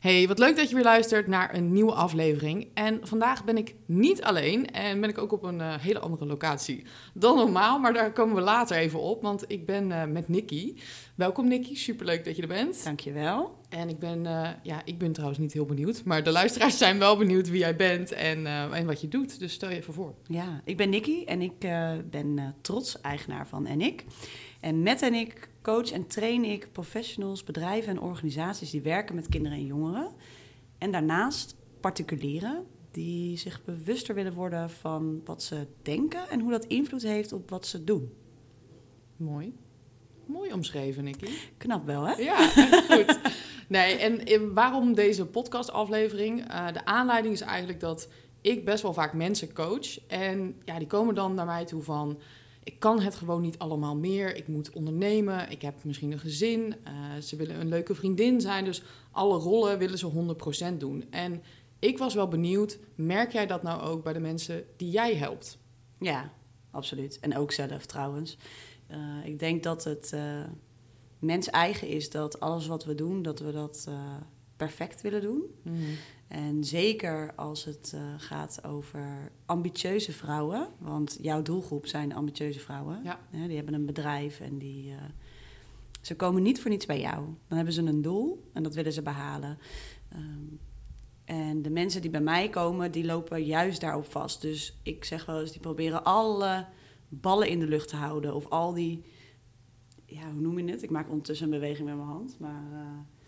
Hey, wat leuk dat je weer luistert naar een nieuwe aflevering. En vandaag ben ik niet alleen en ben ik ook op een uh, hele andere locatie dan normaal. Maar daar komen we later even op, want ik ben uh, met Nikki. Welkom Nikki, superleuk dat je er bent. Dankjewel. En ik ben, uh, ja, ik ben trouwens niet heel benieuwd, maar de luisteraars zijn wel benieuwd wie jij bent en, en wat je doet. Dus stel je even voor. Ja, ik ben Nikki en ik ben trots eigenaar van En ik. En met En ik coach en train ik professionals, bedrijven en organisaties die werken met kinderen en jongeren. En daarnaast particulieren die zich bewuster willen worden van wat ze denken en hoe dat invloed heeft op wat ze doen. Mooi. Mooi omschreven, Nicky. Knap wel, hè? Ja, goed. Nee, en waarom deze podcastaflevering? Uh, de aanleiding is eigenlijk dat ik best wel vaak mensen coach. En ja, die komen dan naar mij toe van ik kan het gewoon niet allemaal meer. Ik moet ondernemen. Ik heb misschien een gezin. Uh, ze willen een leuke vriendin zijn. Dus alle rollen willen ze 100% doen. En ik was wel benieuwd, merk jij dat nou ook bij de mensen die jij helpt? Ja, absoluut. En ook zelf trouwens. Uh, ik denk dat het uh, mens eigen is dat alles wat we doen, dat we dat perfect willen doen. Mm. En zeker als het uh, gaat over ambitieuze vrouwen, want jouw doelgroep zijn ambitieuze vrouwen. Ja. die hebben een bedrijf en die, uh, ze komen niet voor niets bij jou. Dan hebben ze een doel en dat willen ze behalen. Um, en de mensen die bij mij komen, die lopen juist daarop vast. Dus ik zeg wel eens, die proberen alle ballen in de lucht te houden. Of al die, ja, hoe noem je het? Ik maak ondertussen een beweging met mijn hand, maar... Uh,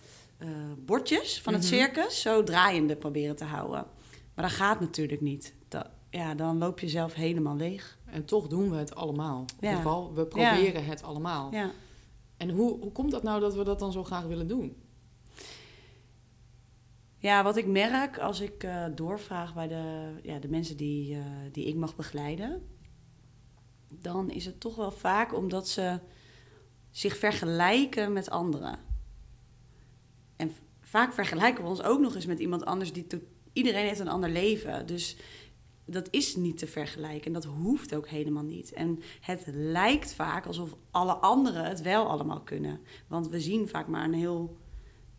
uh, bordjes van het mhm. circus zo draaiende proberen te houden. Maar dat gaat natuurlijk niet. Dat, ja, dan loop je zelf helemaal leeg. En toch doen we het allemaal. In ieder geval, we proberen het allemaal. Ja. En hoe, hoe komt dat nou dat we dat dan zo graag willen doen? Ja, wat ik merk als ik uh, doorvraag bij de, ja, de mensen die, uh, die ik mag begeleiden, dan is het toch wel vaak omdat ze zich vergelijken met anderen. En vaak vergelijken we ons ook nog eens met iemand anders die iedereen heeft een ander leven. Dus dat is niet te vergelijken en dat hoeft ook helemaal niet. En het lijkt vaak alsof alle anderen het wel allemaal kunnen. Want we zien vaak maar een heel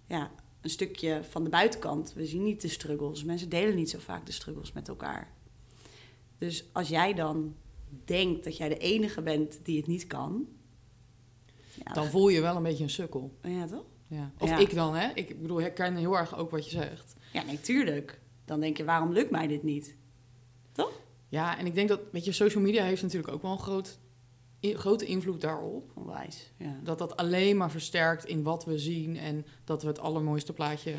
ja, een stukje van de buitenkant. We zien niet de struggles. Mensen delen niet zo vaak de struggles met elkaar. Dus als jij dan denkt dat jij de enige bent die het niet kan. Ja, dan voel je wel een beetje een sukkel. Ja, toch? Ja. Of ik dan, hè? Ik bedoel, ik herken heel erg ook wat je zegt. Ja, natuurlijk. Dan denk je, waarom lukt mij dit niet? Toch? Ja, en ik denk dat, weet je, social media heeft natuurlijk ook wel een groot, grote invloed daarop. Onwijs, ja. Dat dat alleen maar versterkt in wat we zien en dat we het allermooiste plaatje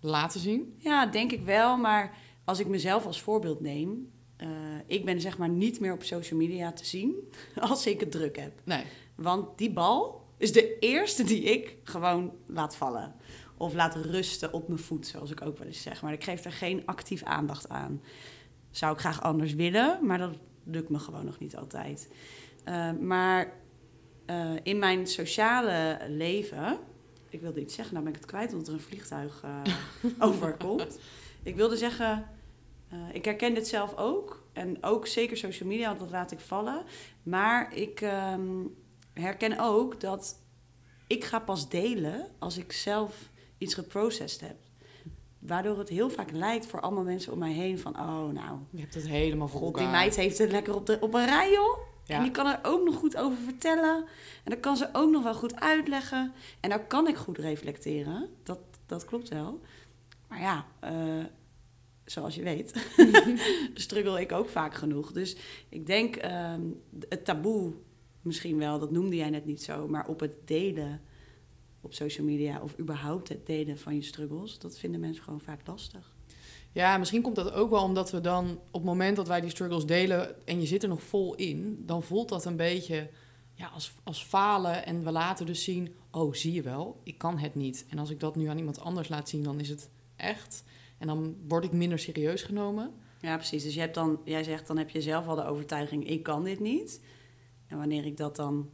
laten zien. Ja, denk ik wel. Maar als ik mezelf als voorbeeld neem, uh, ik ben zeg maar niet meer op social media te zien als ik het druk heb. Nee. Want die bal, is de eerste die ik gewoon laat vallen. Of laat rusten op mijn voet, zoals ik ook wel eens zeg. Maar ik geef er geen actief aandacht aan. Zou ik graag anders willen, maar dat lukt me gewoon nog niet altijd. Uh, maar uh, in mijn sociale leven. Ik wilde iets zeggen, nou ben ik het kwijt omdat er een vliegtuig uh, overkomt. Ik wilde zeggen, ik herken dit zelf ook. En ook zeker social media, want dat laat ik vallen. Maar ik. Um, herken ook dat ik ga pas delen als ik zelf iets geprocessed heb. Waardoor het heel vaak lijkt voor allemaal mensen om mij heen van... oh, nou... Je hebt het helemaal voor God, die meid heeft het lekker op, de, op een rij, joh. En die kan er ook nog goed over vertellen. En dan kan ze ook nog wel goed uitleggen. En dan kan ik goed reflecteren. Dat, dat klopt wel. Maar ja, uh, zoals je weet, struggle ik ook vaak genoeg. Dus ik denk, uh, het taboe misschien wel, dat noemde jij net niet zo, maar op het delen op social media of überhaupt het delen van je struggles, dat vinden mensen gewoon vaak lastig. Ja, misschien komt dat ook wel omdat we dan op het moment dat wij die struggles delen en je zit er nog vol in, dan voelt dat een beetje ja, als, als falen en we laten dus zien, oh zie je wel, ik kan het niet. En als ik dat nu aan iemand anders laat zien, dan is het echt. En dan word ik minder serieus genomen. Ja, precies. Dus je hebt dan, jij zegt, dan heb je zelf al de overtuiging, ik kan dit niet. En wanneer ik dat dan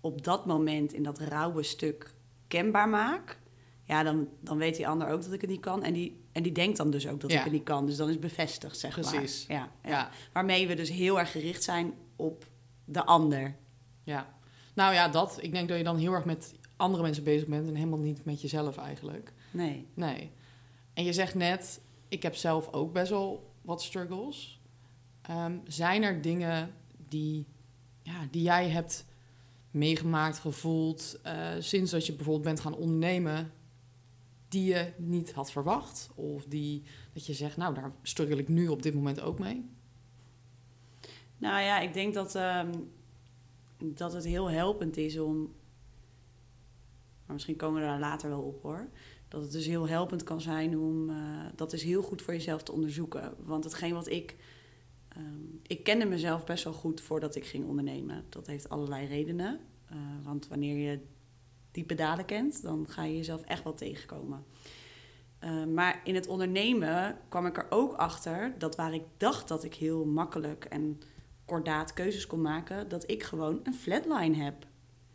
op dat moment in dat rauwe stuk kenbaar maak, ja, dan, dan weet die ander ook dat ik het niet kan. En die, en die denkt dan dus ook dat ik het niet kan. Dus dan is bevestigd, zeg Precies. maar. Precies. Ja, ja. Waarmee we dus heel erg gericht zijn op de ander. Ja. Nou ja, dat. Ik denk dat je dan heel erg met andere mensen bezig bent en helemaal niet met jezelf eigenlijk. Nee. Nee. En je zegt net, ik heb zelf ook best wel wat struggles. Ehm, zijn er dingen die, ja, die jij hebt meegemaakt, gevoeld, eh, sinds dat je bijvoorbeeld bent gaan ondernemen, die je niet had verwacht? Of die, dat je zegt, nou, daar struggle ik nu op dit moment ook mee? Nou ja, ik denk dat, ehm, dat het heel helpend is om. Maar misschien komen we daar later wel op hoor. Dat het dus heel helpend kan zijn om. eh, dat is heel goed voor jezelf te onderzoeken. Want hetgeen wat ik. Ehm, ik kende mezelf best wel goed voordat ik ging ondernemen. Dat heeft allerlei redenen. Eh, want wanneer je die pedalen kent, dan ga je jezelf echt wel tegenkomen. Eh, maar in het ondernemen kwam ik er ook achter dat waar ik dacht dat ik heel makkelijk en kordaat keuzes kon maken, dat ik gewoon een flatline heb.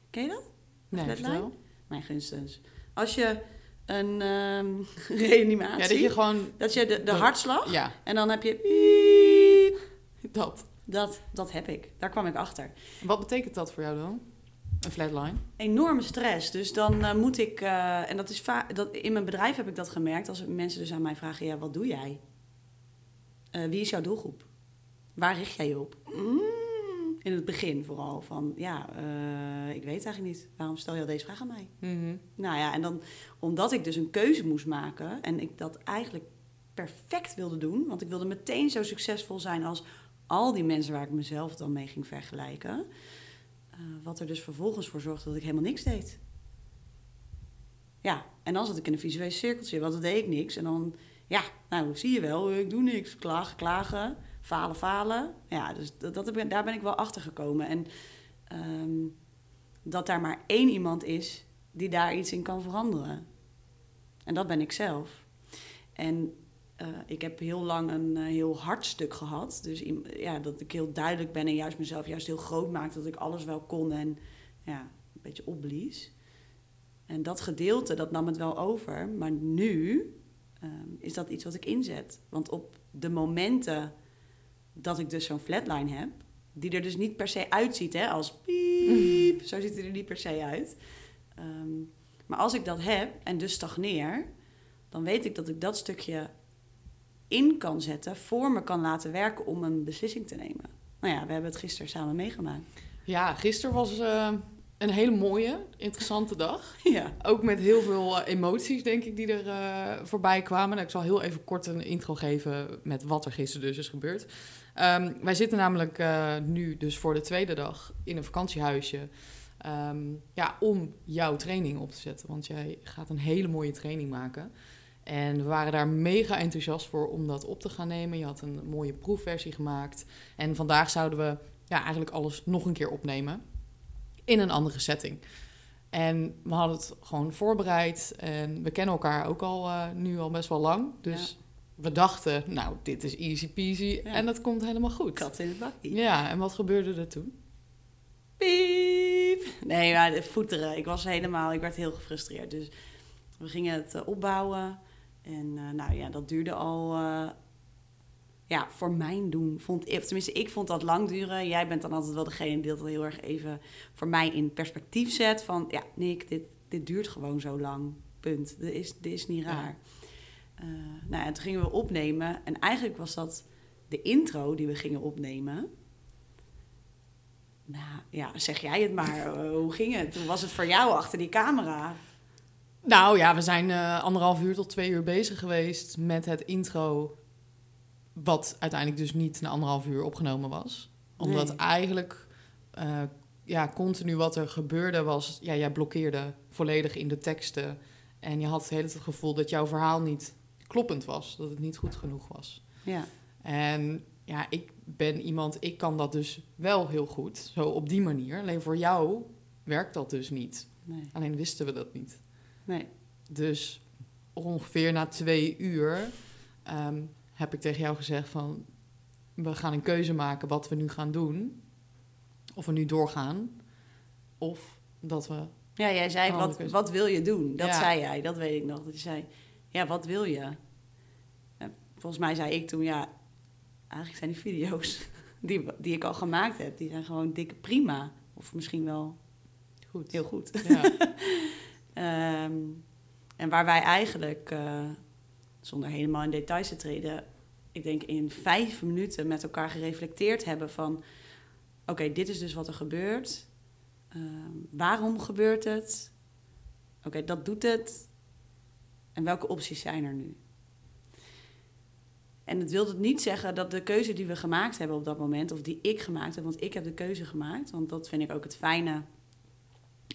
Ken je dat? Nee, Flatline? vertel. Mijn gunstens. Als je een ehm, reanimatie, Ja, dat je gewoon... dat je de, de hartslag Ja, en dan heb je. dat. Dat, dat heb ik. Daar kwam ik achter. Wat betekent dat voor jou dan? Een flatline? enorme stress. Dus dan eh, moet ik, eh, en dat is vaak, dat, in mijn bedrijf heb ik dat gemerkt, als mensen dus aan mij vragen: ja, wat doe jij? Eh, wie is jouw doelgroep? Waar richt jij je op? Mm, in het begin vooral van, ja, ik weet eigenlijk niet. Waarom stel je al deze vraag aan mij? Mhm. Nou ja, en dan omdat ik dus een keuze moest maken en ik dat eigenlijk perfect wilde doen, want ik wilde meteen zo succesvol zijn als al die mensen waar ik mezelf dan mee ging vergelijken. eh, wat er dus vervolgens voor zorgde dat ik helemaal niks deed. Ja, en dan zat ik in een visueel cirkeltje, want dan deed ik niks. En dan, ja, nou zie je wel, ik doe niks. Klagen, klagen, falen, falen. Ja, dus dat, daar ben ik wel achter gekomen. En ehm, dat daar maar één iemand is die daar iets in kan veranderen. En dat ben ik zelf. En eh, ik heb heel lang een eh, heel hard stuk gehad. Dus ja, dat ik heel duidelijk ben en juist mezelf juist heel groot maakte. Dat ik alles wel kon en ja, een beetje opblies. En dat gedeelte, dat nam het wel over. Maar nu ehm, is dat iets wat ik inzet. Want op de momenten dat ik dus zo'n flatline heb... die er dus niet per se uitziet hè, als piep. Zo ziet hij er niet per se uit. Ehm, maar als ik dat heb en dus stagneer... dan weet ik dat ik dat stukje in kan zetten... voor me kan laten werken om een beslissing te nemen. Nou ja, we hebben het gisteren samen meegemaakt. Ja, gisteren was eh, een hele mooie, interessante dag. ja. Ook met heel veel eh, emoties, denk ik, die er eh, voorbij kwamen. Nou, ik zal heel even kort een intro geven met wat er gisteren dus is gebeurd. Ehm, wij zitten namelijk nu dus voor de tweede dag in een vakantiehuisje... ehm, ja, om jouw training op te zetten. Want jij gaat een hele mooie training maken. En we waren daar mega enthousiast voor om dat op te gaan nemen. Je had een mooie proefversie gemaakt. En vandaag zouden we ja, eigenlijk alles nog een keer opnemen in een andere setting. En we hadden het gewoon voorbereid en we kennen elkaar ook al eh, nu al best wel lang. Dus we dachten, nou, dit is easy peasy Ja. en dat komt helemaal goed. Kat in het bakkie. Ja, en wat gebeurde er toen? Piep. Nee, maar de voeteren. Ik was helemaal, ik werd heel gefrustreerd. Dus we gingen het eh, opbouwen. En eh, nou ja, dat duurde al. eh, ja, voor mijn doen vond ik, tenminste, ik vond dat lang duren. Jij bent dan altijd wel degene die dat heel erg even voor mij in perspectief zet. Van ja, Nick, dit, dit duurt gewoon zo lang. Punt. Dit is, dit is niet Ja. raar. Eh, nou, en toen gingen we opnemen. En eigenlijk was dat de intro die we gingen opnemen. Nou ja, zeg jij het maar. Hoe ging het? Hoe was het voor jou achter die camera? Nou ja, we zijn eh, anderhalf uur tot twee uur bezig geweest met het intro. Wat uiteindelijk dus niet na anderhalf uur opgenomen was. Omdat Nee. eigenlijk eh, ja, continu wat er gebeurde was... Ja, jij blokkeerde volledig in de teksten. En je had het hele tijd het gevoel dat jouw verhaal niet kloppend was. Dat het niet goed genoeg was. Ja, En ja, ik ben iemand, ik kan dat dus wel heel goed. Zo op die manier. Alleen voor jou werkt dat dus niet. nee. Alleen wisten we dat niet. Nee. Dus ongeveer na twee uur ehm, heb ik tegen jou gezegd van... we gaan een keuze maken wat we nu gaan doen. Of we nu doorgaan. Of dat we... Ja, jij zei, wat, wat wil je doen? Dat Ja. zei jij, dat weet ik nog. Dat je zei, ja, wat wil je? En volgens mij zei ik toen, ja, eigenlijk zijn die video's die, die ik al gemaakt heb, die zijn gewoon dikke prima. Of misschien wel Goed. heel goed. Ja. Ehm, en waar wij eigenlijk, eh, zonder helemaal in details te treden, ik denk in vijf minuten met elkaar gereflecteerd hebben van, oké, dit is dus wat er gebeurt. Ehm, waarom gebeurt het? Oké, dat doet het. En welke opties zijn er nu? En het wilde niet zeggen dat de keuze die we gemaakt hebben op dat moment, of die ik gemaakt heb, want ik heb de keuze gemaakt, want dat vind ik ook het fijne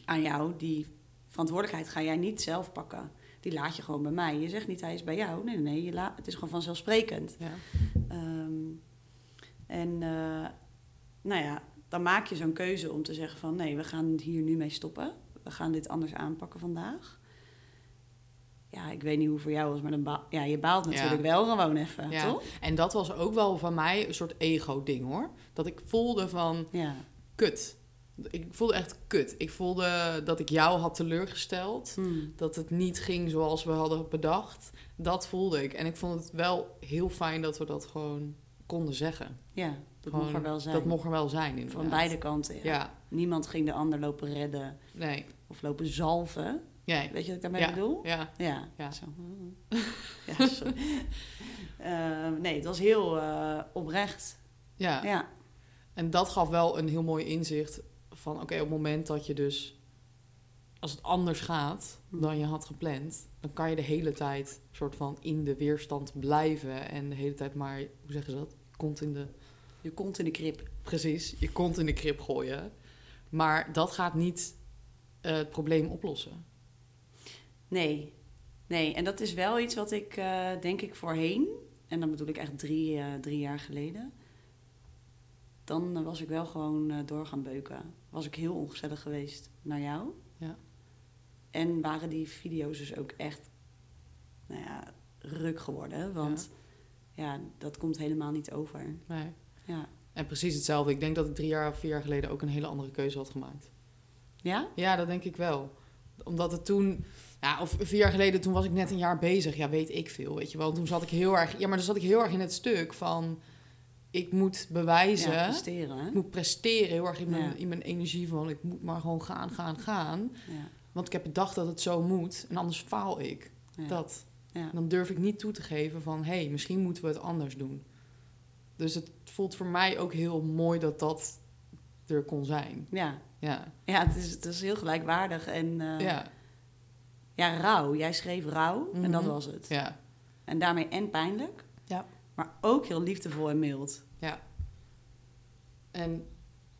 aan jou, die verantwoordelijkheid ga jij niet zelf pakken. Die laat je gewoon bij mij. Je zegt niet hij is bij jou. Nee, nee, je laat, het is gewoon vanzelfsprekend. Ja. Ehm, en uh, nou ja, dan maak je zo'n keuze om te zeggen van nee, we gaan hier nu mee stoppen. We gaan dit anders aanpakken vandaag. Ja, ik weet niet hoe voor jou was, maar dan ba ja, je baalt natuurlijk wel gewoon even, ja. toch? En dat was ook wel van mij een soort ego-ding hoor. Dat ik voelde van, ja. kut, ik voelde echt kut. Ik voelde dat ik jou had teleurgesteld. Hmm. Dat het niet ging zoals we hadden bedacht. Dat voelde ik. En ik vond het wel heel fijn dat we dat gewoon konden zeggen. Ja, dat mocht er wel zijn. Dat mocht er wel zijn, inderdaad. Van beide kanten, ja. Niemand ging de ander lopen redden. Nee. Of lopen zalven. Nee. Weet je wat ik daarmee bedoel? Ja. Ja. ja. Zo. ja sorry. uh, nee, het was heel uh, oprecht. Ja. ja. En dat gaf wel een heel mooi inzicht van oké, op het moment dat je dus als het anders gaat hm. dan je had gepland, dan kan je de hele tijd soort van in de weerstand blijven en de hele tijd maar, hoe zeggen ze dat? Kont in de. Je kont in de krip. Precies, je kont in de krip gooien. Maar dat gaat niet uh, het probleem oplossen. Nee, nee. En dat is wel iets wat ik, uh, denk ik, voorheen, en dan bedoel ik echt drie, uh, drie jaar geleden, dan was ik wel gewoon door gaan beuken. Was ik heel ongezellig geweest naar jou. Ja. En waren die video's dus ook echt, nou ja, ruk geworden. Want ja, ja dat komt helemaal niet over. Nee. Ja. En precies hetzelfde. Ik denk dat ik drie jaar of vier jaar geleden ook een hele andere keuze had gemaakt. Ja? Ja, dat denk ik wel. Omdat het toen... Ja, of vier jaar geleden, toen was ik net een jaar bezig. Ja, weet ik veel, weet je wel. Toen zat ik heel erg... Ja, maar dan zat ik heel erg in het stuk van ik moet bewijzen. Ja, presteren. Ik moet presteren heel erg in mijn, in mijn energie van ik moet maar gewoon gaan, gaan, gaan. Ja. Want ik heb bedacht dat het zo moet en anders faal ik. Dat. Dan durf ik niet toe te geven van hé, hey, misschien moeten we het anders doen. Dus het voelt voor mij ook heel mooi dat dat er kon zijn. Ja, ja. ja het, is, het is heel gelijkwaardig en uh, ja. ja, rouw. Jij schreef rouw en dat mhm. was het. Ja. En daarmee en pijnlijk. Maar ook heel liefdevol en mild. Ja. En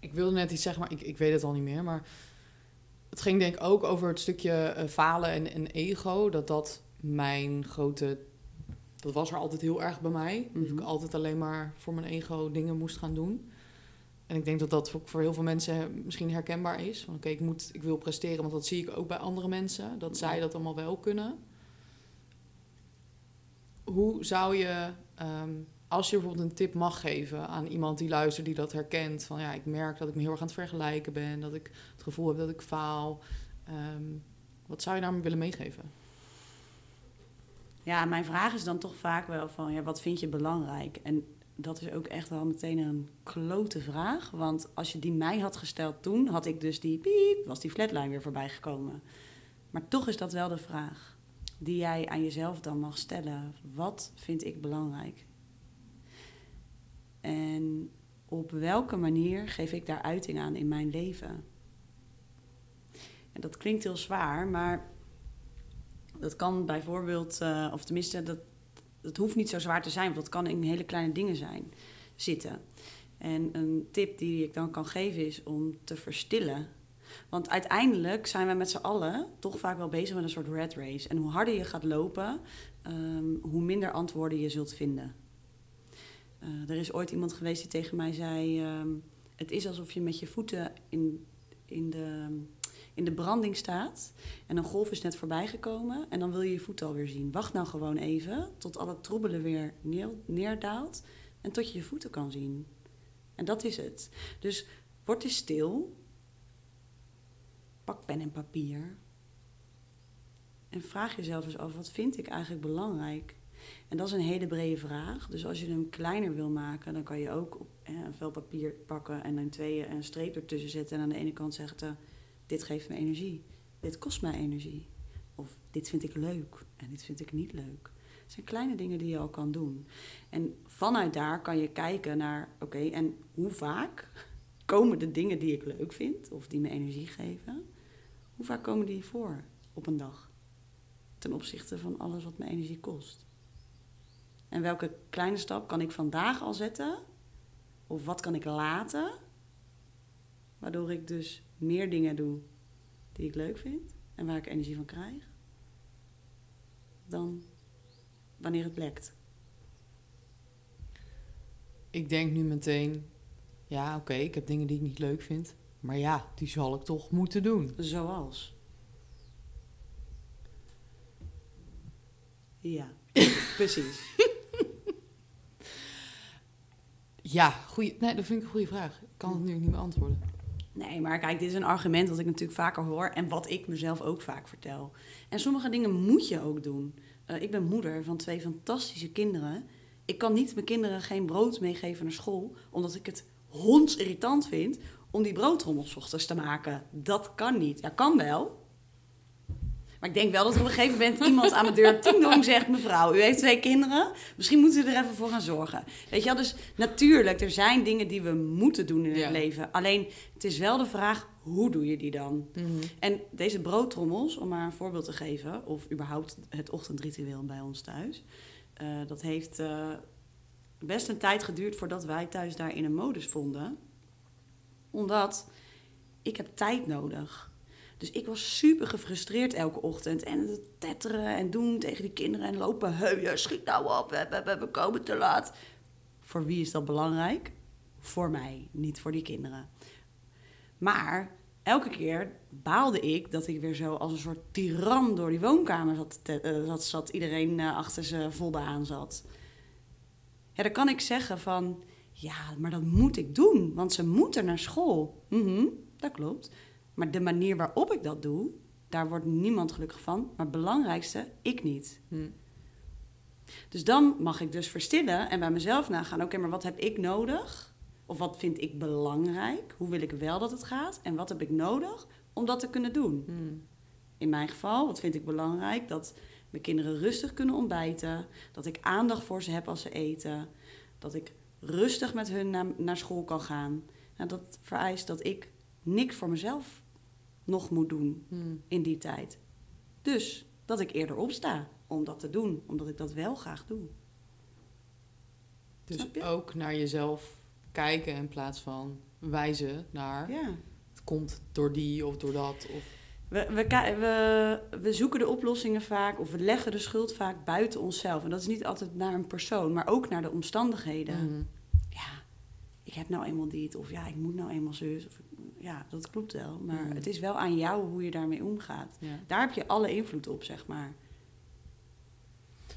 ik wilde net iets zeggen, maar ik, ik weet het al niet meer. Maar het ging denk ik ook over het stukje uh, falen en, en ego. Dat dat mijn grote... Dat was er altijd heel erg bij mij. Dat ik mhm. altijd alleen maar voor mijn ego dingen moest gaan doen. En ik denk dat dat voor heel veel mensen misschien herkenbaar is. Van oké, ik ik, ik wil presteren, want dat zie ik ook bij andere mensen. Dat zij dat allemaal wel kunnen. Hoe zou je Ehm, als je bijvoorbeeld een tip mag geven aan iemand die luistert, die dat herkent, van ja, ik merk dat ik me heel erg aan het vergelijken ben, dat ik het gevoel heb dat ik faal. Ehm, wat zou je daarmee willen meegeven? Ja, mijn vraag is dan toch vaak wel van, ja, wat vind je belangrijk? En dat is ook echt wel meteen een klote vraag. Want als je die mij had gesteld toen, had ik dus die piep, was die flatline weer voorbij gekomen. Maar toch is dat wel de vraag die jij aan jezelf dan mag stellen. Wat vind ik belangrijk? En op welke manier geef ik daar uiting aan in mijn leven? En dat klinkt heel zwaar, maar dat kan bijvoorbeeld, uh, of tenminste, dat, dat hoeft niet zo zwaar te zijn, want dat kan in hele kleine dingen zijn, zitten. En een tip die ik dan kan geven is om te verstillen want uiteindelijk zijn wij met z'n allen toch vaak wel bezig met een soort red race. En hoe harder je gaat lopen, um, hoe minder antwoorden je zult vinden. Uh, er is ooit iemand geweest die tegen mij zei: um, Het is alsof je met je voeten in, in, de, in de branding staat. En een golf is net voorbij gekomen. En dan wil je je voeten alweer zien. Wacht nou gewoon even tot al het troebelen weer neer, neerdaalt. En tot je je voeten kan zien. En dat is het. Dus word eens stil pak pen en papier. En vraag jezelf eens af, wat vind ik eigenlijk belangrijk? En dat is een hele brede vraag. Dus als je hem kleiner wil maken, dan kan je ook eh, een vel papier pakken en dan tweeën een streep ertussen zetten. En aan de ene kant zeggen, dit geeft me energie. Dit kost mij energie. Of dit vind ik leuk en dit vind ik niet leuk. Het zijn kleine dingen die je al kan doen. En vanuit daar kan je kijken naar, oké, en hoe vaak komen de dingen die ik leuk vind of die me energie geven, hoe vaak komen die voor op een dag? Ten opzichte van alles wat me energie kost. En welke kleine stap kan ik vandaag al zetten? Of wat kan ik laten? Waardoor ik dus meer dingen doe die ik leuk vind en waar ik energie van krijg. Dan wanneer het blekt. Ik denk nu meteen, ja, oké, ik heb dingen die ik niet leuk vind. Maar ja, die zal ik toch moeten doen. Zoals. Ja, precies. Ja, goeie, nee, dat vind ik een goede vraag. Ik kan het nu niet beantwoorden. Nee, maar kijk, dit is een argument dat ik natuurlijk vaker hoor en wat ik mezelf ook vaak vertel. En sommige dingen moet je ook doen. Uh, ik ben moeder van twee fantastische kinderen. Ik kan niet mijn kinderen geen brood meegeven naar school, omdat ik het hondsirritant vind om die broodtrommels ochtends te maken. Dat kan niet. Ja, kan wel. Maar ik denk wel dat er op een gegeven moment iemand aan mijn deur ting zegt... mevrouw, u heeft twee kinderen, misschien moeten we er even voor gaan zorgen. Weet je wel, dus natuurlijk, er zijn dingen die we moeten doen in het leven. Alleen, het is wel de vraag, hoe doe je die dan? Mhm. En deze broodtrommels, om maar een voorbeeld te geven... of überhaupt het ochtendritueel bij ons thuis... Uh, dat heeft uh, best een tijd geduurd voordat wij thuis daar in een modus vonden. Omdat ik heb tijd nodig dus ik was super gefrustreerd elke ochtend. En het tetteren en doen tegen die kinderen en lopen heuien. Schiet nou op, we, we, komen te laat. Voor wie is dat belangrijk? Voor mij, niet voor die kinderen. Maar elke keer baalde ik dat ik weer zo als een soort tiran door die woonkamer zat. Uh, zat, zat iedereen uh, achter ze voldaan zat. Ja, dan kan ik zeggen van... Ja, maar dat moet ik doen, want ze moeten naar school. Mm dat klopt. Maar de manier waarop ik dat doe, daar wordt niemand gelukkig van. Maar het belangrijkste, ik niet. Hm. Dus dan mag ik dus verstillen en bij mezelf nagaan: oké, maar wat heb ik nodig? Of wat vind ik belangrijk? Hoe wil ik wel dat het gaat? En wat heb ik nodig om dat te kunnen doen? Hm. In mijn geval, wat vind ik belangrijk? Dat mijn kinderen rustig kunnen ontbijten. Dat ik aandacht voor ze heb als ze eten. Dat ik rustig met hun naar, naar school kan gaan. Nou, dat vereist dat ik niks voor mezelf nog moet doen hmm. in die tijd. Dus dat ik eerder opsta om dat te doen, omdat ik dat wel graag doe. Dus ook naar jezelf kijken in plaats van wijzen naar ja. het komt door die of door dat. Of... We, we, we, we zoeken de oplossingen vaak of we leggen de schuld vaak buiten onszelf. En dat is niet altijd naar een persoon, maar ook naar de omstandigheden. Mhm. Ja, ik heb nou eenmaal dit of ja, ik moet nou eenmaal zus. Of ja, dat klopt wel. Maar Mhm. het is wel aan jou hoe je daarmee omgaat. Ja. Daar heb je alle invloed op, zeg maar.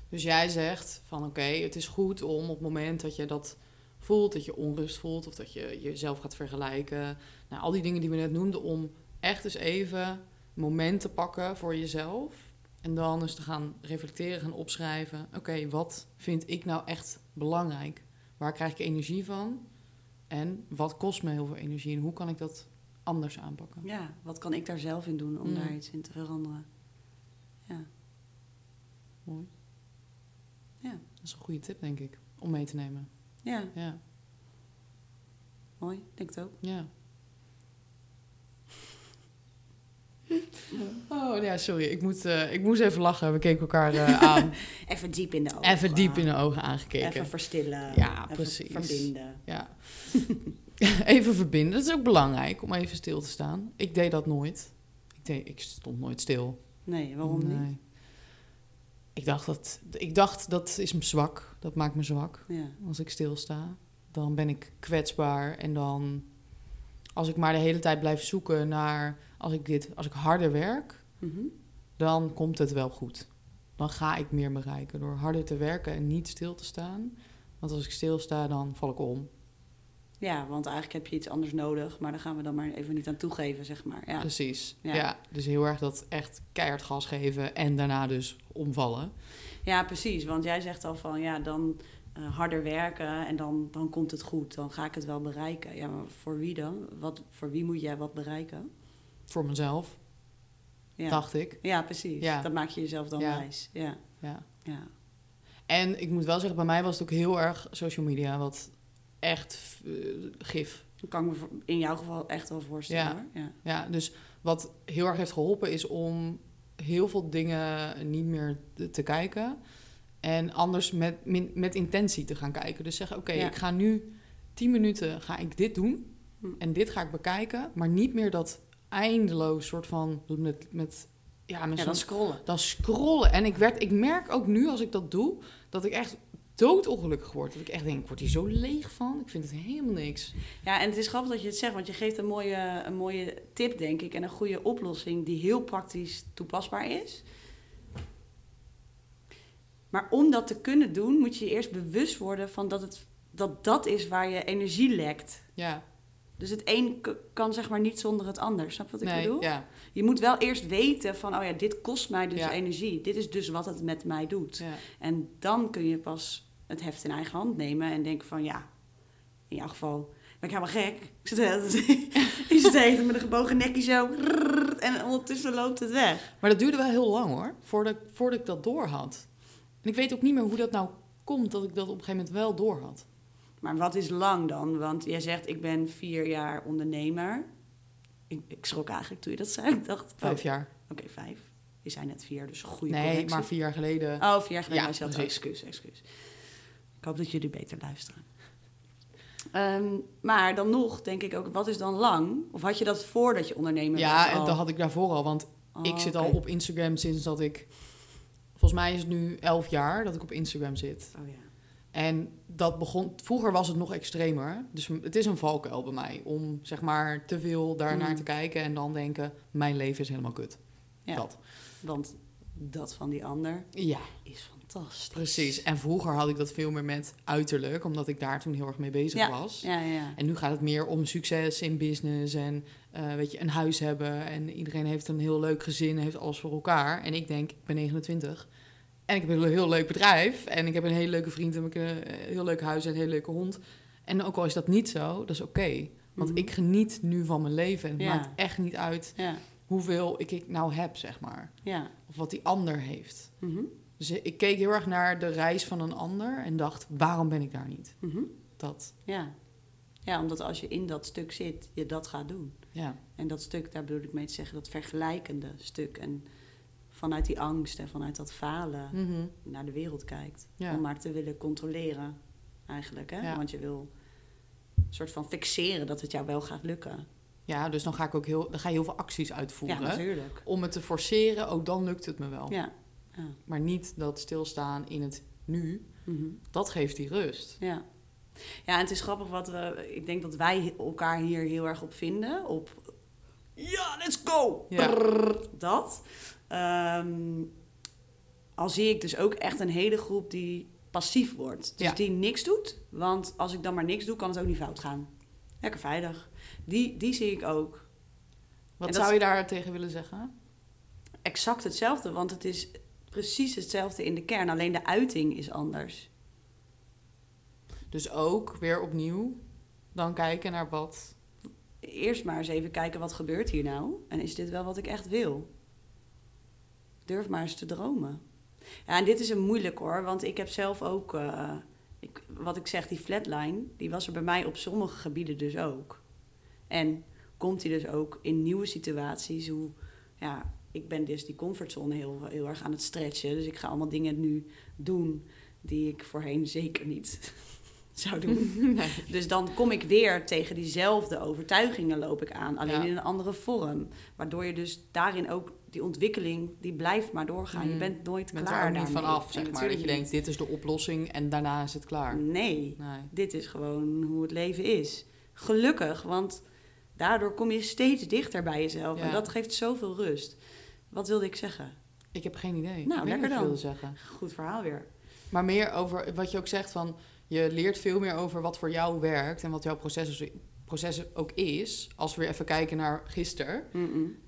Dus jij zegt van oké, het is goed om op het moment dat je dat voelt, dat je onrust voelt of dat je jezelf gaat vergelijken. Nou, al die dingen die we net noemden, om echt eens even een moment te pakken voor jezelf. En dan eens te gaan reflecteren, gaan opschrijven. Oké, wat vind ik nou echt belangrijk? Waar krijg ik energie van? En wat kost me heel veel energie? En hoe kan ik dat anders aanpakken? Ja, wat kan ik daar zelf in doen om Mm. daar iets in te veranderen? Ja. Mooi. Ja. Dat is een goede tip, denk ik, om mee te nemen. Ja, Ja, mooi. Denk het ook. ja. Oh ja, sorry. Ik, moet, eh, ik moest even lachen. We keken elkaar eh, aan. Even diep in de ogen. even diep in de ogen aangekeken. Even verstillen. Ja, even precies. verbinden. Ja. even verbinden. Dat is ook belangrijk om even stil te staan. Ik deed dat nooit. Ik, deed, ik stond nooit stil. Nee, waarom niet? Ik dacht, dat, ik dacht, dat is me zwak. Dat maakt me zwak. Ja. Als ik stilsta. Dan ben ik kwetsbaar. En dan, als ik maar de hele tijd blijf zoeken naar... Als ik, dit, als ik harder werk, Mhm. dan komt het wel goed. Dan ga ik meer bereiken door harder te werken en niet stil te staan. Want als ik stilsta, dan val ik om. ja, want eigenlijk heb je iets anders nodig, maar daar gaan we dan maar even niet aan toegeven, zeg maar. Ja, Precies. Ja. Ja. dus heel erg dat echt keihard gas geven en daarna dus omvallen. ja precies. Want jij zegt al van, ja, dan eh, harder werken en dan, dan komt het goed. Dan ga ik het wel bereiken. Ja, maar voor wie dan? Wat, voor wie moet jij wat bereiken? Voor mezelf. Ja. dacht ik. Ja, precies. Ja. Dat maak je jezelf dan Ja. wijs. Ja. Ja. ja. En ik moet wel zeggen, bij mij was het ook heel erg social media, wat echt eh, gif. Dat kan ik me in jouw geval echt wel voorstellen. Ja. Hoor. Ja. Ja, dus wat heel erg heeft geholpen is om heel veel dingen niet meer te, kijken. En anders met, met intentie te gaan kijken. Dus zeggen, oké, Ja. ik ga nu 10 minuten ga ik dit doen. Hm. En dit ga ik bekijken. Maar niet meer dat eindeloos soort van met, met ja, met Ja, dan scrollen. dan scrollen. En ik, werd, ik merk ook nu als ik dat doe, dat ik echt doodongelukkig word. Dat ik echt denk, ik word hier zo leeg van. Ik vind het helemaal niks. Ja, en het is grappig dat je het zegt, want je geeft een mooie, een mooie tip, denk ik. En een goede oplossing die heel praktisch toepasbaar is. Maar om dat te kunnen doen, moet je je eerst bewust worden van dat het, dat, dat is waar je energie lekt. Ja, Dus het een kan zeg maar niet zonder het ander. Snap je wat ik nee, bedoel? ja, Je moet wel eerst weten van, oh ja, dit kost mij dus Ja. energie. Dit is dus wat het met mij doet. ja. En dan kun je pas het heft in eigen hand nemen en denken van, ja, in jouw geval ben ik helemaal gek. Ik zit, ik zit even met een gebogen nekje zo en ondertussen loopt het weg. Maar dat duurde wel heel lang hoor, voordat, voordat ik dat door had. En ik weet ook niet meer hoe dat nou komt dat ik dat op een gegeven moment wel door had. Maar wat is lang dan? Want jij zegt, ik ben vier jaar ondernemer. Ik, ik schrok eigenlijk toen je dat zei. Ik dacht, Vijf oh, jaar. Oké, vijf. Je zei net vier, dus goede Nee, correctie. maar vier jaar geleden. Oh, vier jaar geleden. Ja, zelf precies. excuus, excuus. Ik hoop dat jullie beter luisteren. Ehm, maar dan nog denk ik ook, wat is dan lang? Of had je dat voordat je ondernemer ja, en al? dat had ik daarvoor al. Want Oh, ik zit al op Instagram sinds dat ik... Volgens mij is het nu elf jaar dat ik op Instagram zit. Oh ja. En dat begon... Vroeger was het nog extremer. Dus het is een valkuil bij mij. Om zeg maar te veel daarnaar Mm. te kijken en dan denken... Mijn leven is helemaal kut. Ja. Dat. Want dat van die ander Ja, is fantastisch. precies. En vroeger had ik dat veel meer met uiterlijk. Omdat ik daar toen heel erg mee bezig was. Ja, ja, ja. En nu gaat het meer om succes in business en eh, weet je, een huis hebben. En iedereen heeft een heel leuk gezin, heeft alles voor elkaar. En ik denk, ik ben 29 en ik heb een heel leuk bedrijf. En ik heb een hele leuke vriend en ik heb een heel leuk huis en een hele leuke hond. En ook al is dat niet zo, dat is oké. Want Mhm. ik geniet nu van mijn leven. En het Ja. maakt echt niet uit Ja, hoeveel ik, ik nou heb, zeg maar. ja. Of wat die ander heeft. Mhm, Dus ik keek heel erg naar de reis van een ander en dacht, waarom ben ik daar niet? mhm. Dat, Ja. ja, omdat als je in dat stuk zit, je dat gaat doen. ja. En dat stuk, daar bedoel ik mee te zeggen, dat vergelijkende stuk. En vanuit die angst en vanuit dat falen Mhm. naar de wereld kijkt. Ja. Om maar te willen controleren, eigenlijk. Hè? Ja. Want je wil een soort van fixeren dat het jou wel gaat lukken. Ja, dus dan ga ik ook heel, dan ga je heel veel acties uitvoeren. Ja, natuurlijk. om het te forceren, ook dan lukt het me wel. Ja. Ja. Maar niet dat stilstaan in het nu, Mhm. dat geeft die rust. ja. Ja, en het is grappig wat we... Ik denk dat wij elkaar hier heel erg op vinden. Op... Ja, let's go! Ja. Brrr, dat. Ehm, al zie ik dus ook echt een hele groep die passief wordt. Dus Ja. die niks doet. Want als ik dan maar niks doe, kan het ook niet fout gaan. Lekker veilig. Die, die zie ik ook. Wat dat- zou je daar tegen willen zeggen? Exact hetzelfde, want het is precies hetzelfde in de kern. Alleen de uiting is anders. Dus ook weer opnieuw dan kijken naar wat. Eerst maar eens even kijken wat gebeurt hier nou. En is dit wel wat ik echt wil? Durf maar eens te dromen. Ja, en dit is een moeilijk hoor, want ik heb zelf ook, eh, ik, wat ik zeg, die flatline, die was er bij mij op sommige gebieden dus ook. En komt die dus ook in nieuwe situaties, hoe, ja, ik ben dus die comfortzone heel, heel erg aan het stretchen. Dus ik ga allemaal dingen nu doen die ik voorheen zeker niet zou doen. nee. Dus dan kom ik weer tegen diezelfde overtuigingen loop ik aan, alleen Ja. in een andere vorm. Waardoor je dus daarin ook die ontwikkeling, die blijft maar doorgaan. Je Mm. bent nooit bent klaar er ook niet daarmee. vanaf, zeg maar. Dat je denkt, dit is de oplossing en daarna is het klaar. Nee, Nee. dit is gewoon hoe het leven is. Gelukkig, want daardoor kom je steeds dichter bij jezelf. En dat geeft zoveel rust. Wat wilde ik zeggen? Ik heb geen idee. Nou, ik lekker dan. zeggen. Goed verhaal weer. Maar meer over wat je ook zegt van... Je leert veel meer over wat voor jou werkt en wat jouw proces, proces ook is. Als we weer even kijken naar gisteren.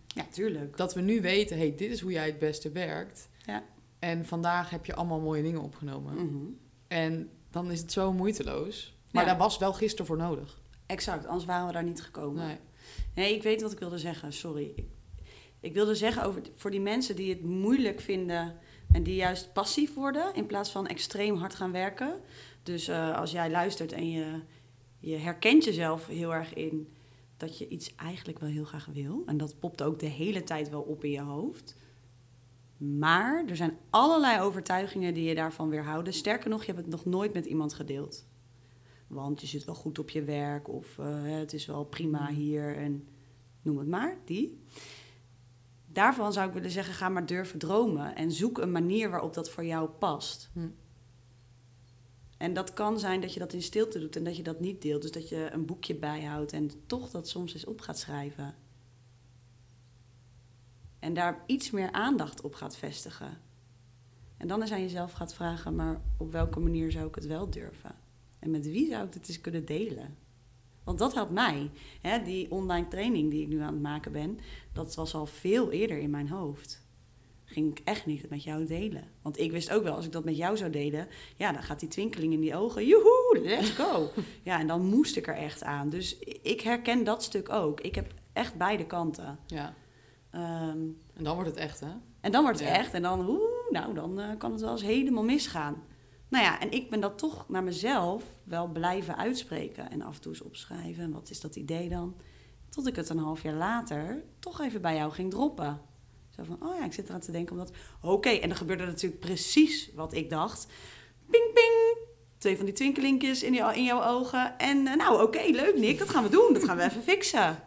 Ja, tuurlijk. Dat we nu weten, hey, dit is hoe jij het beste werkt. Ja. En vandaag heb je allemaal mooie dingen opgenomen. Mhm. En dan is het zo moeiteloos. Maar Ja. daar was wel gisteren voor nodig. Exact, anders waren we daar niet gekomen. Nee. Nee, ik weet wat ik wilde zeggen, sorry. Ik, ik wilde zeggen over voor die mensen die het moeilijk vinden en die juist passief worden in plaats van extreem hard gaan werken. Dus eh, als jij luistert en je, je herkent jezelf heel erg in dat je iets eigenlijk wel heel graag wil. En dat popt ook de hele tijd wel op in je hoofd. Maar er zijn allerlei overtuigingen die je daarvan weerhouden. Sterker nog, je hebt het nog nooit met iemand gedeeld. Want je zit wel goed op je werk of eh, het is wel prima hier en noem het maar, die. Daarvan zou ik willen zeggen, ga maar durven dromen en zoek een manier waarop dat voor jou past. Hm. En dat kan zijn dat je dat in stilte doet en dat je dat niet deelt. Dus dat je een boekje bijhoudt en toch dat soms eens op gaat schrijven. En daar iets meer aandacht op gaat vestigen. En dan eens aan jezelf gaat vragen, maar op welke manier zou ik het wel durven? En met wie zou ik dit eens kunnen delen? Want dat helpt mij. Hè? Die online training die ik nu aan het maken ben, dat was al veel eerder in mijn hoofd. Ging ik echt niet met jou delen. Want ik wist ook wel, als ik dat met jou zou delen, ja, dan gaat die twinkeling in die ogen. Joehoe, let's go. ja, en dan moest ik er echt aan. Dus ik herken dat stuk ook. Ik heb echt beide kanten. Ja. Ehm, En dan wordt het echt, hè? en dan wordt het Ja. echt. En dan, oeh, nou, dan eh, kan het wel eens helemaal misgaan. Nou ja, en ik ben dat toch naar mezelf wel blijven uitspreken. En af en toe eens opschrijven. En wat is dat idee dan? Tot ik het een half jaar later toch even bij jou ging droppen. Zo van, oh ja, ik zit eraan te denken omdat... Oké, en dan gebeurde natuurlijk precies wat ik dacht. Ping, ping. Twee van die twinkelinkjes in, in jouw ogen. En eh, nou, oké, leuk Nick, dat gaan we doen. Dat gaan we even fixen.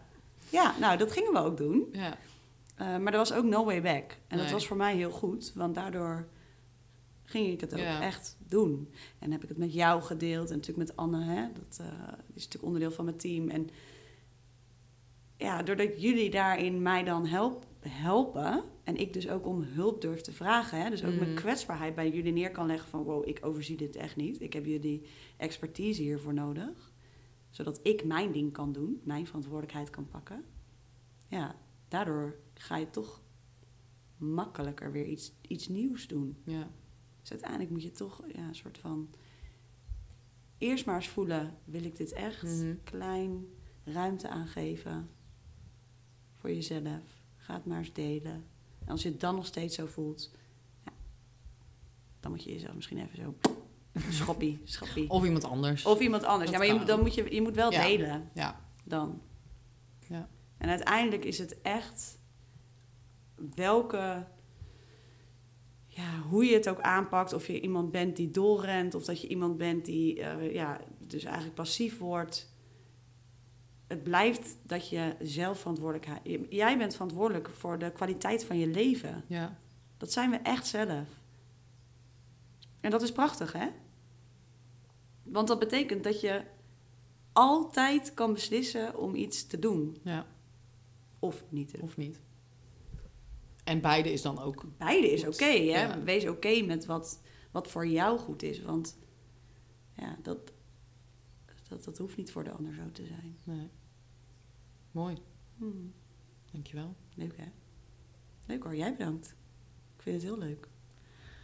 Ja, nou, dat gingen we ook doen. Ja. Uh, maar er was ook no way back. En dat was voor mij heel goed, want daardoor ging ik het ook Ja. echt doen. En heb ik het met jou gedeeld en natuurlijk met Anne, hè? dat eh, is natuurlijk onderdeel van mijn team. En ja, doordat jullie daarin mij dan help, helpen en ik dus ook om hulp durf te vragen, hè? dus ook mijn Mhm. kwetsbaarheid bij jullie neer kan leggen van wow, ik overzie dit echt niet. Ik heb jullie expertise hiervoor nodig, zodat ik mijn ding kan doen, mijn verantwoordelijkheid kan pakken. Ja, daardoor ga je toch makkelijker weer iets, iets nieuws doen. Ja. Dus uiteindelijk moet je toch ja, een soort van... Eerst maar eens voelen, wil ik dit echt? Mhm. Klein, ruimte aangeven voor jezelf. Ga het maar eens delen. En als je het dan nog steeds zo voelt... Ja, dan moet je jezelf misschien even zo... Schoppie, schoppie. Of iemand anders. Of iemand anders. Dat ja, maar je, dan moet je, je moet wel Ja. delen Ja. dan. Ja. En uiteindelijk is het echt welke, ja, hoe je het ook aanpakt. Of je iemand bent die doorrent, of dat je iemand bent die eh, ja, dus eigenlijk passief wordt. Het blijft dat je zelf verantwoordelijk je- Jij bent verantwoordelijk voor de kwaliteit van je leven. Ja. Dat zijn we echt zelf. En dat is prachtig, hè? Want dat betekent dat je altijd kan beslissen om iets te doen Ja. of niet. Of niet. En beide is dan ook. Beide is oké, hè? Ja. Wees oké met wat, wat voor jou goed is. Want ja, dat, dat, dat hoeft niet voor de ander zo te zijn. Nee. Mooi. Hmm, Dankjewel. leuk, hè? Leuk hoor, jij bedankt. Ik vind het heel leuk.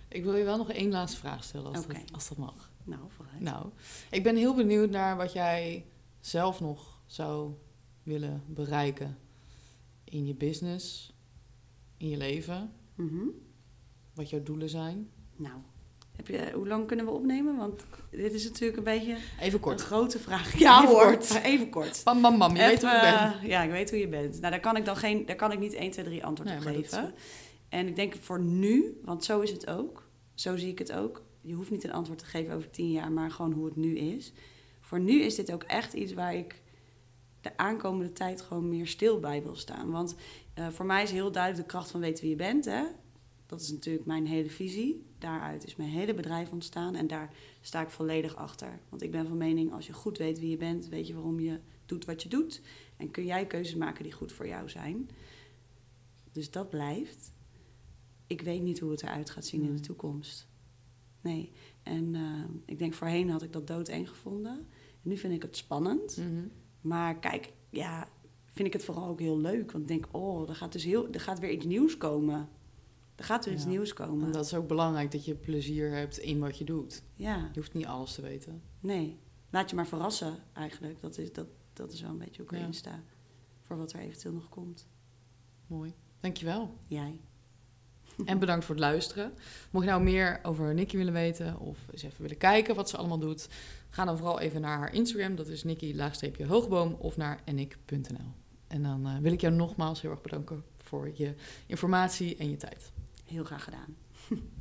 Ik wil je wel nog één laatste vraag stellen, als, dat, als dat mag. Nou, vooruit. Nou, ik ben heel benieuwd naar wat jij zelf nog zou willen bereiken in je business, in je leven, Mhm. wat jouw doelen zijn. Nou, heb je, hoe lang kunnen we opnemen? Want dit is natuurlijk een beetje Even een kort. grote vraag. Ja Even hoor, kort. even kort. Bam, bam, bam. Je weet hoe ik ben. Even, eh, Ja, ik weet hoe je bent. Nou, daar kan ik dan geen, daar kan ik niet 1, 2, 3 antwoord Nee, op dat geven. En ik denk voor nu, want zo is het ook. Zo zie ik het ook. Je hoeft niet een antwoord te geven over 10 jaar, maar gewoon hoe het nu is. Voor nu is dit ook echt iets waar ik de aankomende tijd gewoon meer stil bij wil staan. Want eh, voor mij is heel duidelijk de kracht van weten wie je bent. Hè? Dat is natuurlijk mijn hele visie. Daaruit is mijn hele bedrijf ontstaan en daar sta ik volledig achter. Want ik ben van mening, als je goed weet wie je bent, weet je waarom je doet wat je doet. En kun jij keuzes maken die goed voor jou zijn. Dus dat blijft. Ik weet niet hoe het eruit gaat zien in de toekomst. Nee. En eh, ik denk voorheen had ik dat doodeng gevonden. En nu vind ik het spannend. Mhm. Maar kijk, ja, vind ik het vooral ook heel leuk. Want ik denk, oh, er gaat, dus heel, er gaat weer iets nieuws komen. Er gaat weer iets Ja. nieuws En komen. dat is ook belangrijk dat je plezier hebt in wat je doet. Ja, Je hoeft niet alles te weten. nee. Laat je maar verrassen eigenlijk. Dat is, dat, dat is wel een beetje hoe ik Ja. erin sta. Voor wat er eventueel nog komt. Mooi. Dankjewel. Jij. En bedankt voor het luisteren. Mocht je nou meer over Nikki willen weten of eens even willen kijken wat ze allemaal doet, ga dan vooral even naar haar Instagram. Dat is Nikki-hoogboom of naar enik.nl. En dan uh, wil ik jou nogmaals heel erg bedanken voor je informatie en je tijd. Heel graag gedaan.